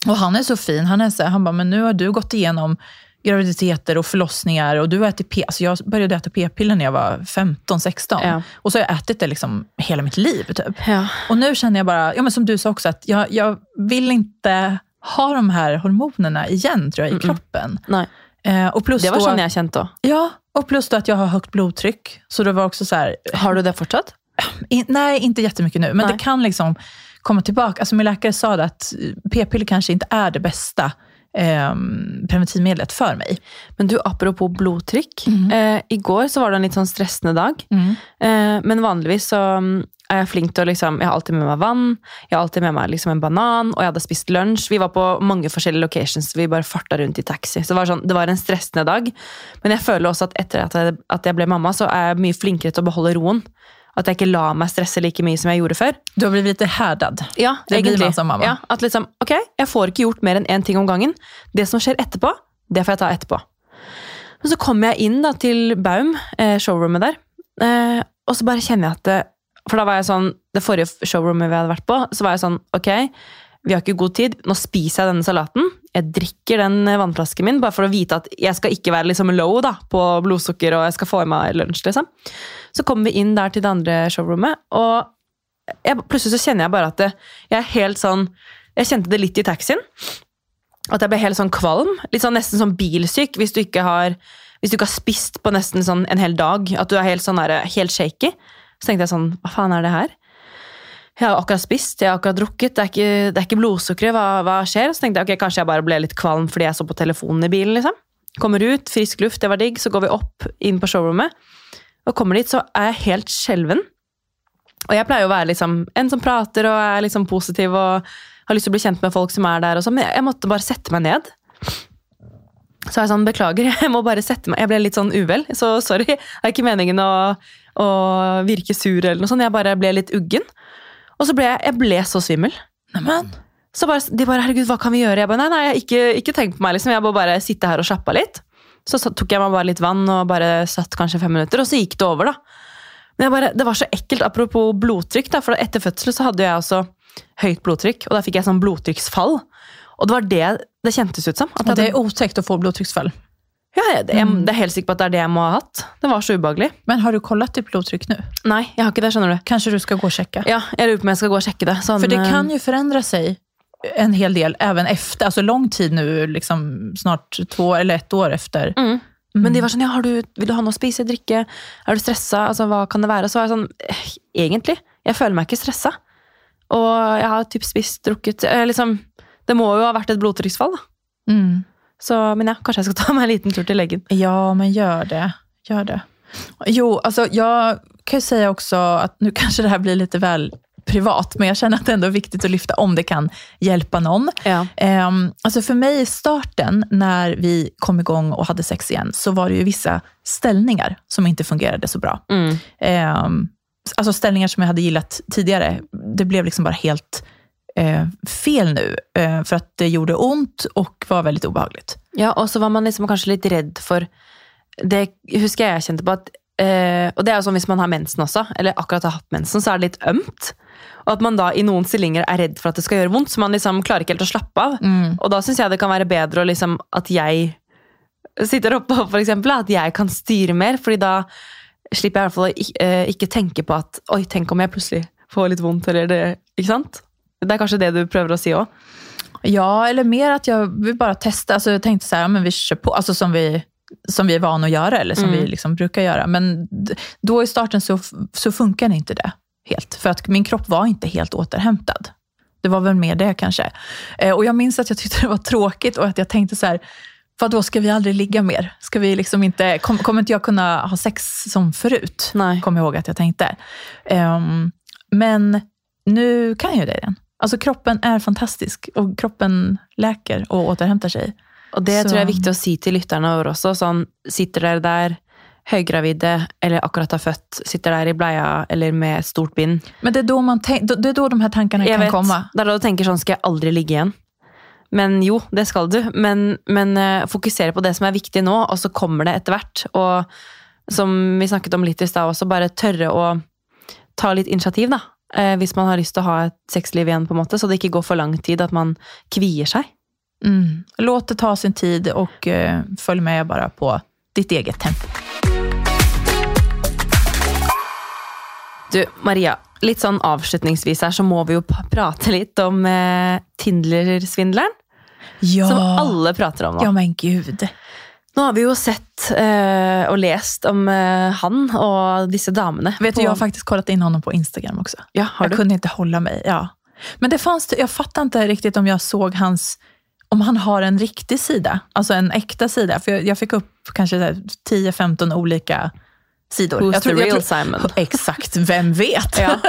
och han är så fin. Han, är så, här, han bara, men nu har du gått igenom graviditeter och förlossningar och du har ätit p alltså Jag började äta p-piller när jag var 15-16. Ja. Och så har jag ätit det liksom hela mitt liv. Typ. Ja. Och nu känner jag bara, ja, men som du sa också, att jag, jag vill inte ha de här hormonerna igen tror jag, i kroppen. Nei. Eh, och plus Det var då, sånn jeg kjente òg. Ja, och plus då att jag har högt blodtryck. Så det var också så här, Har du det fortsatt? in, nej, inte jättemycket nu, men Nej. det kan liksom komma tillbaka. Alltså min läkare sa att p-piller kanske inte är det bästa eh, preventivmedlet för mig. Men du, apropos blodtrykk. Mhm. Eh, I går så var det en litt sånn stressende dag. Eh, men vanligvis så mm, er jeg flink å liksom Jeg har alltid med meg vann, jeg har alltid med meg liksom en banan, og jeg hadde spist lunsj. Vi var på mange forskjellige locations, vi bare farta rundt i taxi. Så det var, sånn, det var en stressende dag. Men jeg føler også at etter at jeg, at jeg ble mamma, så er jeg mye flinkere til å beholde roen. At jeg ikke lar meg stresse like mye som jeg gjorde før. Du har blivit lite härdad. Ja, Det blir man som mamma. Ja, at liksom, ok, jeg får ikke gjort mer enn én ting om gangen. Det som skjer etterpå, det får jeg ta etterpå. Men så kommer jeg inn da til Baum, eh, showroomet der, eh, og så bare kjenner jeg at det, For da var jeg sånn, det forrige showroomet vi hadde vært på, så var jeg sånn, ok, vi har ikke god tid, nå spiser jeg denne salaten, jeg drikker den eh, vannflasken min, bare for å vite at jeg skal ikke være liksom low da, på blodsukker, og jeg skal få i meg lunsj, liksom. Så kommer vi inn der til det andre showroomet, og jeg, plutselig så kjenner jeg bare at det, jeg er helt sånn Jeg kjente det litt i taxien. At jeg ble helt sånn kvalm. Litt sånn Nesten sånn bilsyk hvis du ikke har hvis du ikke har spist på nesten sånn en hel dag. At du er helt sånn der, helt shaky. Så tenkte jeg sånn Hva faen er det her? Jeg har akkurat spist, jeg har akkurat drukket, det er ikke, det er ikke blodsukkeret. Hva, hva skjer? Så tenkte jeg ok, kanskje jeg bare ble litt kvalm fordi jeg så på telefonen i bilen. liksom. Kommer ut, frisk luft, det var digg. Så går vi opp inn på showroomet. Og kommer dit, så er jeg helt skjelven. Og jeg pleier å være liksom, en som prater og er liksom positiv og har lyst til å bli kjent med folk som er der. Og sånn, men jeg måtte bare sette meg ned. Så er jeg sånn, beklager, jeg må bare sette meg Jeg ble litt sånn uvel, så sorry. Det er ikke meningen å, å virke sur eller noe sånt. Jeg bare ble litt uggen. Og så ble jeg, jeg ble så svimmel. Nämen. Så bare, de bare 'herregud, hva kan vi gjøre?' Jeg bare 'nei, nei, jeg, ikke, ikke tenk på meg', liksom. Jeg må bare sitte her og slappe av litt. Så sa- tok jeg meg bare litt vann og bare satt kanskje fem minutter, og så gikk det over, da. Men jeg bare, det var så ekkelt, apropos blodtrykk, da, for etter fødsel så hadde jeg også høyt blodtrykk, og da fikk jeg sånn blodtrykksfall. Og det var det det kjentes ut som. At Ja, jeg, det är otäckt att få blodtrycksfall. Ja, jeg, jeg, det er helt sikker på at det er det jeg må ha hatt. Det var så ubehagelig. Men har du kollat ditt blodtryck nu? Nei, jeg har ikke det, skjønner du. Kanske du ska gå och checka? Ja, jeg lurer på om jeg skal gå og sjekke det. Sånn, För det eh, kan ju förändra sig en hel del även efter, alltså lång tid nu, liksom snart två eller ett år efter. Mm. Men de var sånn, ja, har du, vil du ha noe å spise, drikke? Er du stressa? Altså, hva kan det være? Så var jeg sånn, eh, egentlig, jeg føler meg ikke stressa. Og jeg har typ spist, drukket, eh, liksom, det må jo ha vært et blodtrykksfall da. Mm. Så, men ja, kanskje jeg skal ta meg en liten tur til legen. Ja, men gör det. Gör det. Jo, alltså jag kan ju säga också att nu kanske det här blir lite väl privat, men jag känner att det ändå är viktigt att lyfta om det kan hjälpa någon. Ja. Um, alltså för mig i starten, när vi kom igång och hade sex igen, så var det ju vissa ställningar som inte fungerade så bra. Mm. Ehm, alltså ställningar som jag hade gillat tidigare, det blev liksom bara helt eh, fel nu. eh, för att det gjorde ont och var väldigt obehagligt. Ja, og så var man liksom kanskje litt redd for Det husker jeg jeg kjente på at eh, Og det jo sånn hvis man har mensen også, eller akkurat har hatt mensen, så er det litt ømt. Og at man da i noen stillinger er redd for at det skal gjøre vondt, så man liksom klarer ikke helt å slappe av. Og da syns jeg det kan bedre å liksom, at jeg sitter oppe, for eksempel, at jeg kan styre mer, fordi da slipper jeg i hvert fall eh, ikke tenke på at oi, tenk om jeg plutselig får litt vondt, eller det Ikke sant? Det er kanskje det du prøver å si òg? Ja, eller mer att jag vill bara testa. Alltså jag tänkte så här, men vi kör på. Alltså som vi som vi är vana att göra eller som Mm. vi liksom brukar göra. Men då i starten så, så funkar inte det helt. För att min kropp var inte helt återhämtad. Det var väl mer det kanske. Eh, och jag minns att jag tyckte det var tråkigt och att jag tänkte så här, vadå, ska vi aldrig ligga mer? Ska vi liksom inte, kom, kommer inte jag kunna ha sex som förut? Nej. Kommer jag ihåg att jag tänkte. Ehm, men nu kan jag det igen. Alltså kroppen är fantastisk och kroppen läker och återhämtar sig. Og det Så- tror jeg er viktig å si til lytterne våre også. Sånn, sitter dere der høygravide eller akkurat har født, sitter der i bleia eller med et stort bind Men det är då, man då- det är då de här tankarna Jeg kan vet, komma. Det er da du tenker sånn, skal jeg aldri ligge igjen? Men jo, det skal du. Men, men eh, fokusere på det som er viktig nå, og så kommer det etter hvert. Og som vi snakket om litt i stad bare tørre å ta litt initiativ, da. Eh, hvis man har lyst til å ha et sexliv igjen, på en måte, så det ikke går for lang tid at man kvier seg. Mm. Låt det ta sin tid och eh, följ med bara på ditt eget tempo. Du, Maria, litt sånn avslutningsvis her, så må vi jo prate litt om eh, Tindler-svindleren. Ja, Som alle prater om nå. ja men gud. Nå har vi jo sett eh, og lest om eh, han og disse damene. Vet du, jag har faktiskt kollat in honom på Instagram också. Ja, har jag du? kunde inte hålla mig. Ja. Men det fanns, jag fattar inte riktigt om jag såg hans, om han har en riktig sida, alltså en äkta sida. För jag, jag fick upp kanske så här 10-15 olika sidor. Who's jag the real Simon? Exakt, vem vet? Ja.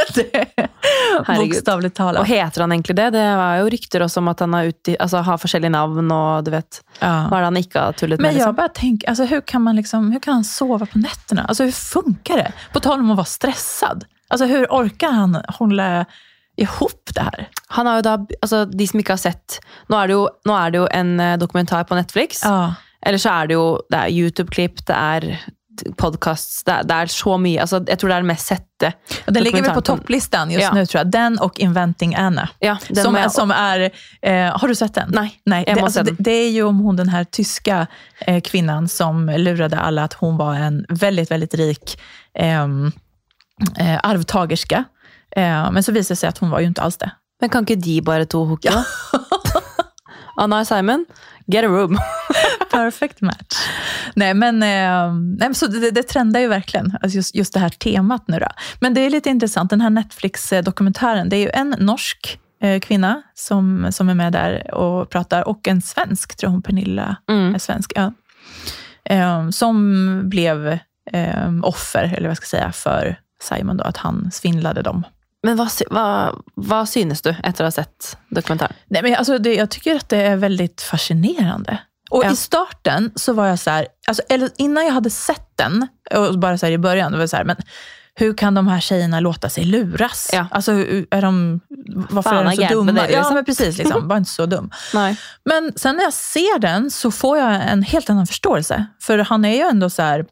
bokstavligt talat. Og heter han egentlig det? Det var jo rykter om at han har, uti, altså, har forskjellige navn, og du vet Ja. Det han ikke har tullet Men med? jag Liksom? bara tänker, alltså, hur, kan man liksom, hur kan han sova på nätterna? Alltså, hur funkar det? På tal om att vara stressad. Alltså, hur orkar han hålla ihop det här? Han har jo da, altså De som ikke har sett Nå er det jo, nå er det jo en eh, dokumentar på Netflix. Ja. Eller så er det jo det YouTube-klipp, det er podcasts, det det er så mye. Altså, jeg tror det er den mest sette Och den ligger väl på topplistan just Ja. nu tror jag. Den och Inventing Anna. Ja, Som, som är, eh, har du sett den? Nej, Nej jag det, alltså, det, det är ju om hon den här tyska eh, kvinnan som lurade alla att hon var en väldigt, väldigt rik ehm, eh, arvtagerska. Eh, men så visade det sig att hon var ju inte alls det. Men kan ikke de bare to hooke, da? Anna og Simon, get a room. Perfect match. Nej, men, eh, nej, så det, det trendar ju verkligen, alltså just, just det här temat nu. Då. Men det är lite intressant, den här Netflix-dokumentären, det är ju en norsk eh, kvinna som, som är med där och pratar och en svensk, tror hon Pernilla Mm. är svensk, ja. eh, som blev eh, offer, eller vad jag ska säga, för Simon, då, att han svindlade dem. Men sy- hva, hva synes du etter å ha sett dokumentaren? Nej, men alltså det, jag tycker att det är väldigt fascinerande. Och Ja. i starten så var jag så här, alltså, eller innan jag hade sett den, och bara så i början, då var så här, men hur kan de här tjejerna låta sig luras? Ja. Alltså, är de, varför Fan, är de så dumma? det, Ja, liksom? men precis. Liksom, var inte så dum. Nei. Men sen när jag ser den så får jag en helt annan förståelse. För han är ju ändå så här,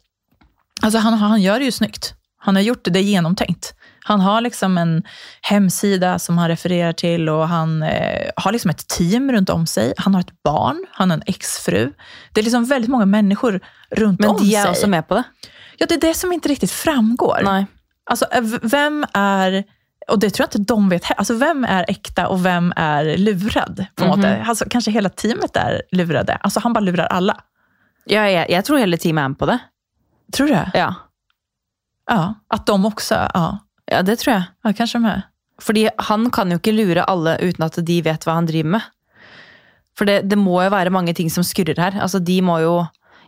alltså han, han gör det ju snyggt. Han har gjort det, det är genomtänkt. Han har liksom en hemsida som han refererar till och han eh, har liksom ett team runt om sig. Han har ett barn, han har en exfru. Det är liksom väldigt många människor runt Men om de er sig. også med på det? Ja, det är det som inte riktigt framgår. Nei. Alltså, eh, vem är, och det tror jag inte de vet alltså vem är äkta och vem är lurad? På Mhm. sätt. Alltså, kanske hela teamet är lurade. Alltså han bara lurar alla. Ja, jeg, jeg tror hele teamet er med på det. Tror du det? Ja. Ja, att de också, ja. Ja, det tror jeg. ja kanske de är. Fordi han kan jo ikke lure alle uten at de vet hva han driver med. For det, det må jo være mange ting som skurrer her. Altså, de må jo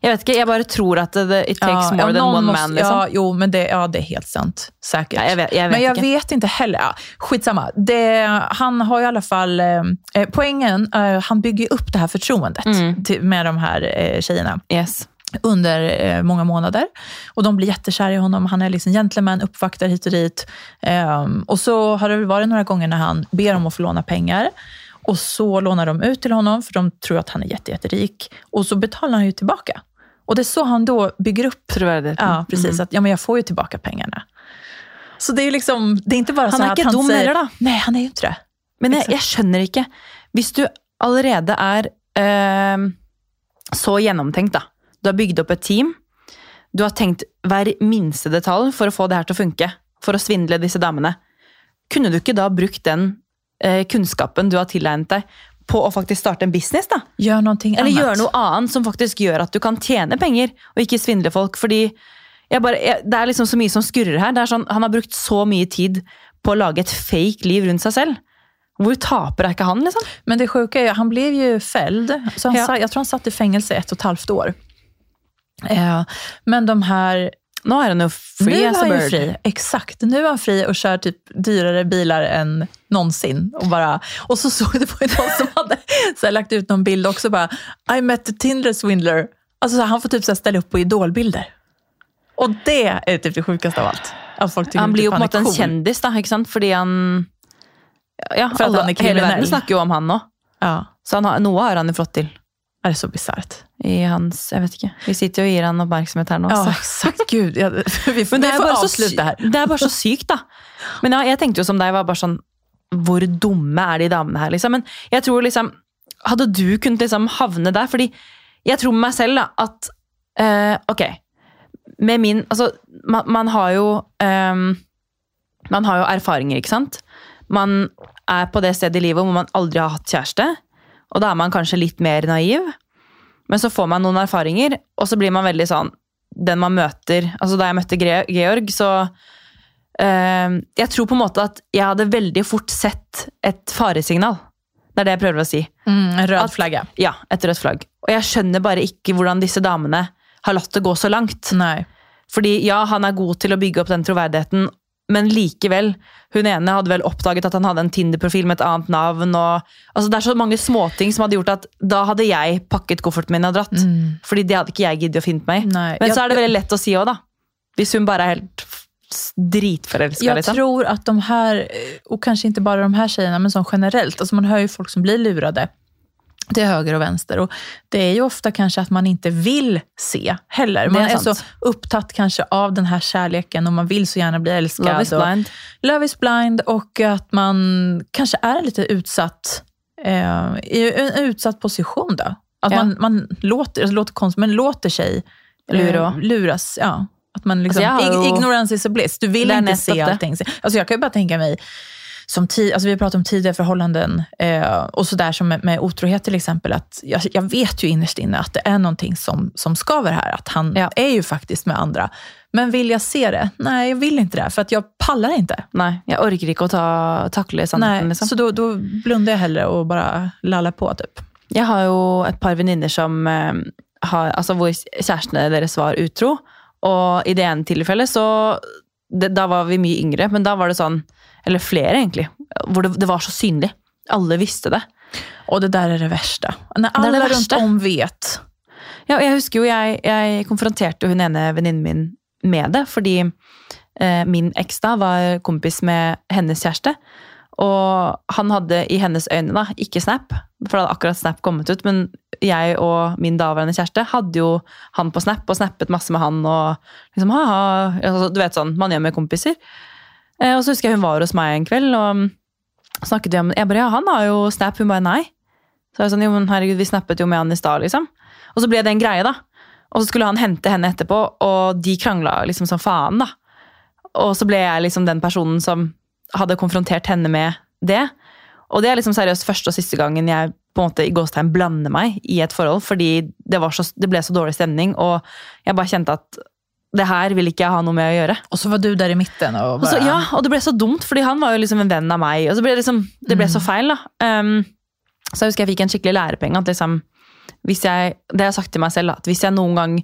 Jeg vet ikke, jeg bare tror at det, it takes more than one måste- man. Liksom. Ja, jo, men det, ja, det är helt sant. Säkert. Ja, jeg vet, jeg vet men jag ikke. vet inte heller. Ja, skitsamma. Det, han har i alla fall, eh, eh, poängen, eh, han bygger upp det här förtroendet Mm. till, med de här eh, tjejerna. Yes. Under eh, många månader. Och de blir jättekära i honom. Han är liksom gentleman, uppvaktar hit och dit. Ehm, och så har det varit några gånger när han ber om att få låna pengar. Och så lånar de ut till honom, för de tror att han är jätte, jätterik. Och så betalar han ju tillbaka. Och det är så han då bygger upp Troverdigheten. Ja, precis. Mhm. Att ja, men jag får ju tillbaka pengarna. Så det är liksom, det är inte bara Han så är att inte han dum säger, heller, då. Nej, han är ju inte det. Men Exakt. jeg skjønner ikke. Hvis du allerede er eh, så gjennomtenkt, da. Du har bygd opp et team. Du har tenkt hver minste detalj for å få det her til å funke. For å svindle disse damene. Kunne du ikke da brukt den eh, kunnskapen du har tilegnet deg, på å faktisk starte en business. da. Gör någonting Eller annat. gjøre noe annet som faktisk gjør at du kan tjene penger, og ikke svindle folk. Fordi jeg bare, jeg, det er liksom så mye som skurrer her. Det er sånn, han har brukt så mye tid på å lage et fake liv rundt seg selv. Hvor taper er ikke han, liksom? Men det sjuka är ju, han blev ju fälld. Så han, Ja. Jag tror han satt i fängelse ett och ett halvt år. Eh, men de här... Nå er han jo free nu är han ju fri. Exakt. Nu är han fri och kör typ dyrare bilar än någonsin. Och, bara, och så såg det på någon som hade så här, lagt ut någon bild också. Bara, I met a Tinder swindler. Alltså, så här, han får typ så här, ställa upp på idolbilder. Och det är typ det sjukaste av allt. Att folk tycker Han blir typ jo på en måte en kjendis, da, ikke sant? Fordi han ja, For at alle, han Hele kriminell. verden snakker jo om han nå. Ja, Så han har, noe har han jo fått til. det är så bisarrt. I hans, jeg vet ikke. Vi sitter jo og gir han oppmerksomhet her nå. Ja, exakt. Gud, ja, vi får, Men det bare så avsluta här. det er bare så sykt, da. Men ja, jeg tenkte jo som deg, var bare sånn Hvor dumme er de damene her, liksom? Men jeg tror liksom Hadde du kunnet liksom havne der? Fordi jeg tror med meg selv da, at eh, Ok. Med min Altså, man, man har jo ehm, Man har jo erfaringer, ikke sant? Man er på det stedet i livet hvor man aldri har hatt kjæreste. Og da er man kanskje litt mer naiv. Men så får man noen erfaringer, og så blir man veldig sånn Den man møter Altså da jeg møtte Gre- Georg, så eh, Jeg tror på en måte at jeg hadde veldig fort sett et faresignal. Det er det jeg prøver å si. Mm, en röd Att- flagga. Ja, et rødt flagg. Og jeg skjønner bare ikke hvordan disse damene har latt det gå så. Nej. Fordi ja, han er god til å bygge opp den troverdigheten, men likevel. Hun ene hadde vel oppdaget at han hadde en Tinder-profil med et annet navn. Og, altså det er så mange småting som hadde gjort at da hadde jeg pakket kofferten min og dratt. Mm. Fordi det hadde ikke jeg giddet å finne meg i. Men jag, så er det veldig lett å si òg, da. Hvis hun bare er helt dritforelska. jag Liksom. tror att de här, eh, och kanske inte bara de här tjejerna, men som generellt, alltså man hör ju folk som blir lurade till höger och vänster. Och det är ju ofta kanske att man inte vill se heller. Man är är, så upptatt kanske av den här kärleken och man vill så gärna bli älskad. Love is och, blind. Love is blind och att man kanske är lite utsatt eh, i en utsatt position. Då. Att Ja. man, man låter, alltså låter konstigt, men låter sig eh, Lura. luras. Ja. Att man liksom, Alltså har ig- ju- ignorance is a bliss. Du vill inte se allting. Alltså jag kan ju bara tänka mig, som ti- alltså vi har pratat om tidigare förhållanden eh, och sådär som med, med otrohet till exempel. Att jag, jag vet ju innerst inne att det är någonting som, som skaver här. Att han Ja. är ju faktiskt med andra. Men vill jag se det? Nej, jag vill inte det. För att jag pallar inte. Nei, jeg orker ikke å ta, takle sannheten. Nej, Liksom. Så då, då blundar jag hellre och bara lallar på. Typ. Jeg har jo et par venninner som eh, har, altså hvor kjærestene deres var utro. Og i det ene tilfellet så det, Da var vi mye yngre, men da var det sånn Eller flere, egentlig. Hvor det, det var så synlig. Alle visste det. Och det där är det värsta. När Det är det alla runt värsta. om vet. Ja, jeg husker jo jeg, jeg konfronterte hun ene venninnen min med det, fordi eh, min eks da var kompis med hennes kjæreste. Og han hadde i hennes da, ikke Snap, for da hadde akkurat Snap kommet ut. Men jeg og min daværende kjæreste hadde jo han på Snap og snappet masse med han. og liksom, ha-ha, altså, Du vet sånn man gjør med kompiser. Eh, og så husker jeg hun var hos meg en kveld, og mm, snakket vi om Jeg bare ja, han har jo Snap. Hun bare nei. Så jeg var sånn, jo, men herregud, vi snappet jo med han i stad, liksom. Og så ble det en greie, da. Og så skulle han hente henne etterpå, og de krangla liksom som faen, da. Og så ble jeg liksom den personen som hadde konfrontert henne med det. Og det er liksom seriøst første og siste gangen jeg på en måte i gåstegn blander meg i et forhold, fordi det, var så, det ble så dårlig stemning, og jeg bare kjente at det her vil ikke jeg ha noe med å gjøre. Och så var du där i mitten. Och bara, så, ja, og det ble så dumt, fordi han var jo liksom en venn av meg. Og så ble det, liksom, det ble så feil, da. Um, så husker jeg fikk en skikkelig lærepenge. At liksom, hvis jeg, det har jeg sagt til meg selv, at hvis jeg noen gang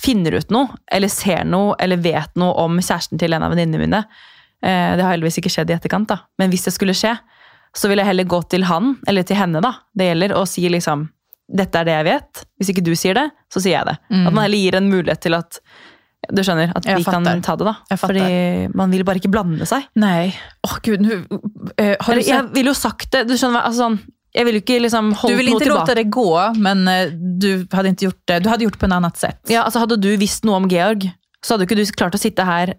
finner ut noe, eller ser noe, eller vet noe om kjæresten til en av venninnene mine eh, Det har heldigvis ikke skjedd i etterkant, da. Men hvis det skulle skje, så vil jeg heller gå til han, eller til henne, da, det gjelder, og si liksom Dette er det jeg vet. Hvis ikke du sier det, så sier jeg det. Mm. At man heller gir en mulighet til at du skjønner, at vi kan ta det, da. Jeg fatter. Fordi man vil bare ikke blande seg. Nej. Åh gud, nu, eh, har du, sett, jeg ville jo sagt det. Du skjønner altså sånn, Jeg ville jo ikke liksom du vill inte låta det gå, men eh, du hade, inte gjort det, du hade gjort det på ett annat sätt. Ja, altså Hadde du visst noe om Georg, så ikke du klart å sitte her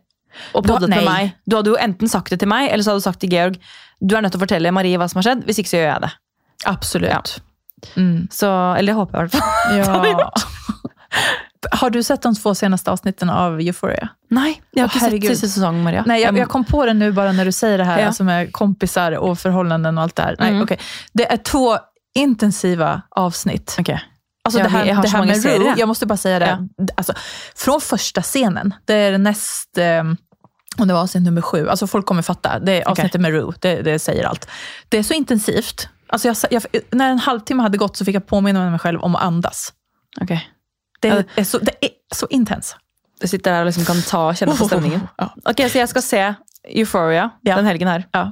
og Du har- poddet med nei. meg. Du hadde jo enten sagt det til meg, eller så hadde du sagt til Georg du nødt til å fortelle Marie hva som har skjedd. Hvis ikke så gjør jeg det. Absolut. Mm. Så, eller det håper jeg i hvert fall. Ja. Har du sett de två senaste avsnitten av Euphoria? Nei, jeg har herregud. sett siste sesong, Maria. Nej, jag, jag kom på det nu bara när du säger det här Ja. alltså med kompisar och förhållanden och allt det här. Nej, Mm. okej. Det är två intensiva avsnitt. Okej. Alltså Ja, det här, det här med. Rue, jag måste bara säga det. Alltså, från första scenen, det är näst... Eh, om det var avsnitt nummer sju, alltså folk kommer fatta. Det är avsnittet med Rue, det, det säger allt. Det är så intensivt. Alltså jag, jag, när en halvtimme hade gått så fick jag påminna mig själv om att andas. Okej. Det är, så, det är så intens. Du sitter där och liksom kan ta och känna på stämningen. Ja. Okej, så jag ska se Euphoria Ja. den helgen här. Ja.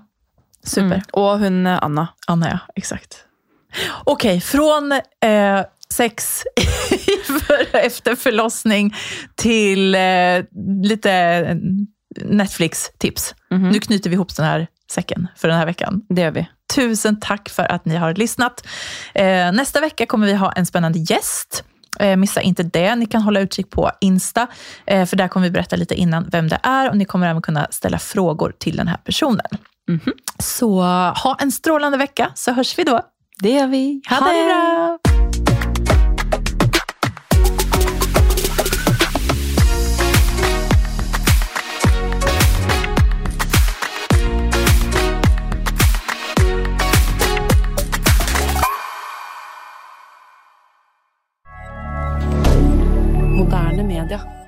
Super. Mm. Och hon eh, Anna. Anna, ja. Exakt. Okej, från eh, sex för, efter förlossning till eh, lite Netflix-tips. Mhm. Nu knyter vi ihop den här säcken för den här veckan. Det gör vi. Tusen tack för att ni har lyssnat. Eh, nästa vecka kommer vi ha en spännande gäst. Eh, missa inte det. Ni kan hålla utkik på Insta, eh, för där kommer vi berätta lite innan vem det är och ni kommer även kunna ställa frågor till den här personen. Mhm. Så ha en strålande vecka, så hörs vi då. Det gör vi. Ha det bra! D'accord.